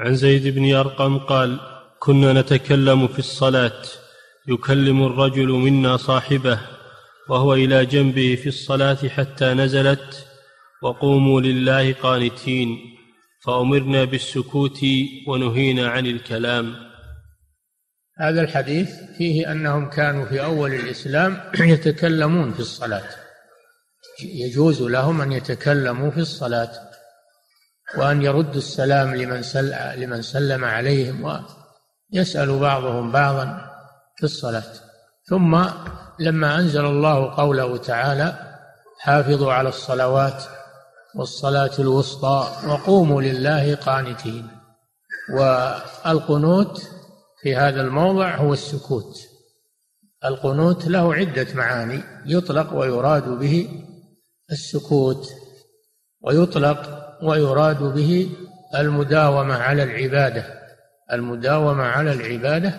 عن زيد بن أرقم قال كنا نتكلم في الصلاة يكلم الرجل منا صاحبه وهو إلى جنبه في الصلاة حتى نزلت وقوموا لله قانتين فأمرنا بالسكوت ونهينا عن الكلام. هذا الحديث فيه أنهم كانوا في أول الإسلام يتكلمون في الصلاة. يجوز لهم أن يتكلموا في الصلاة. وأن يردوا السلام لمن لمن سلم عليهم ويسأل بعضهم بعضا في الصلاة. ثم لما أنزل الله قوله تعالى حافظوا على الصلوات والصلاة الوسطى وقوموا لله قانتين والقنوت في هذا الموضع هو السكوت. القنوت له عدة معاني يطلق ويراد به السكوت ويطلق ويراد به المداومة على العبادة. المداومة على العبادة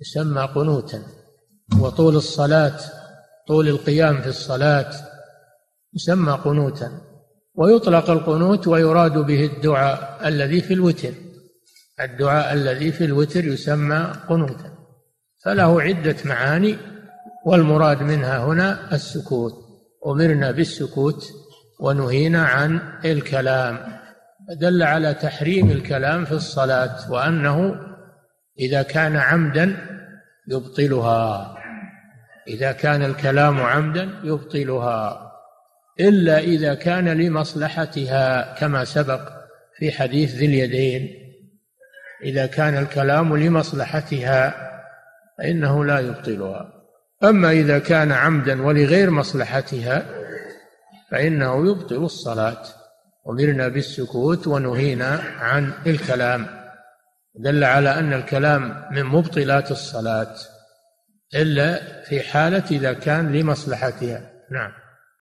يسمى قنوتا. وطول الصلاة طول القيام في الصلاة يسمى قنوتا. ويطلق القنوت ويراد به الدعاء الذي في الوتر. الدعاء الذي في الوتر يسمى قنوتا. فله عدة معاني والمراد منها هنا السكوت. أمرنا بالسكوت ونهينا عن الكلام دل على تحريم الكلام في الصلاة وأنه إذا كان عمدا يبطلها إذا كان الكلام عمدا يبطلها إلا إذا كان لمصلحتها كما سبق في حديث ذي اليدين إذا كان الكلام لمصلحتها فإنه لا يبطلها. أما إذا كان عمدا ولغير مصلحتها فإنه يبطل الصلاة. أمرنا بالسكوت ونهينا عن الكلام. دل على أن الكلام من مبطلات الصلاة إلا في حالة إذا كان لمصلحتها. نعم.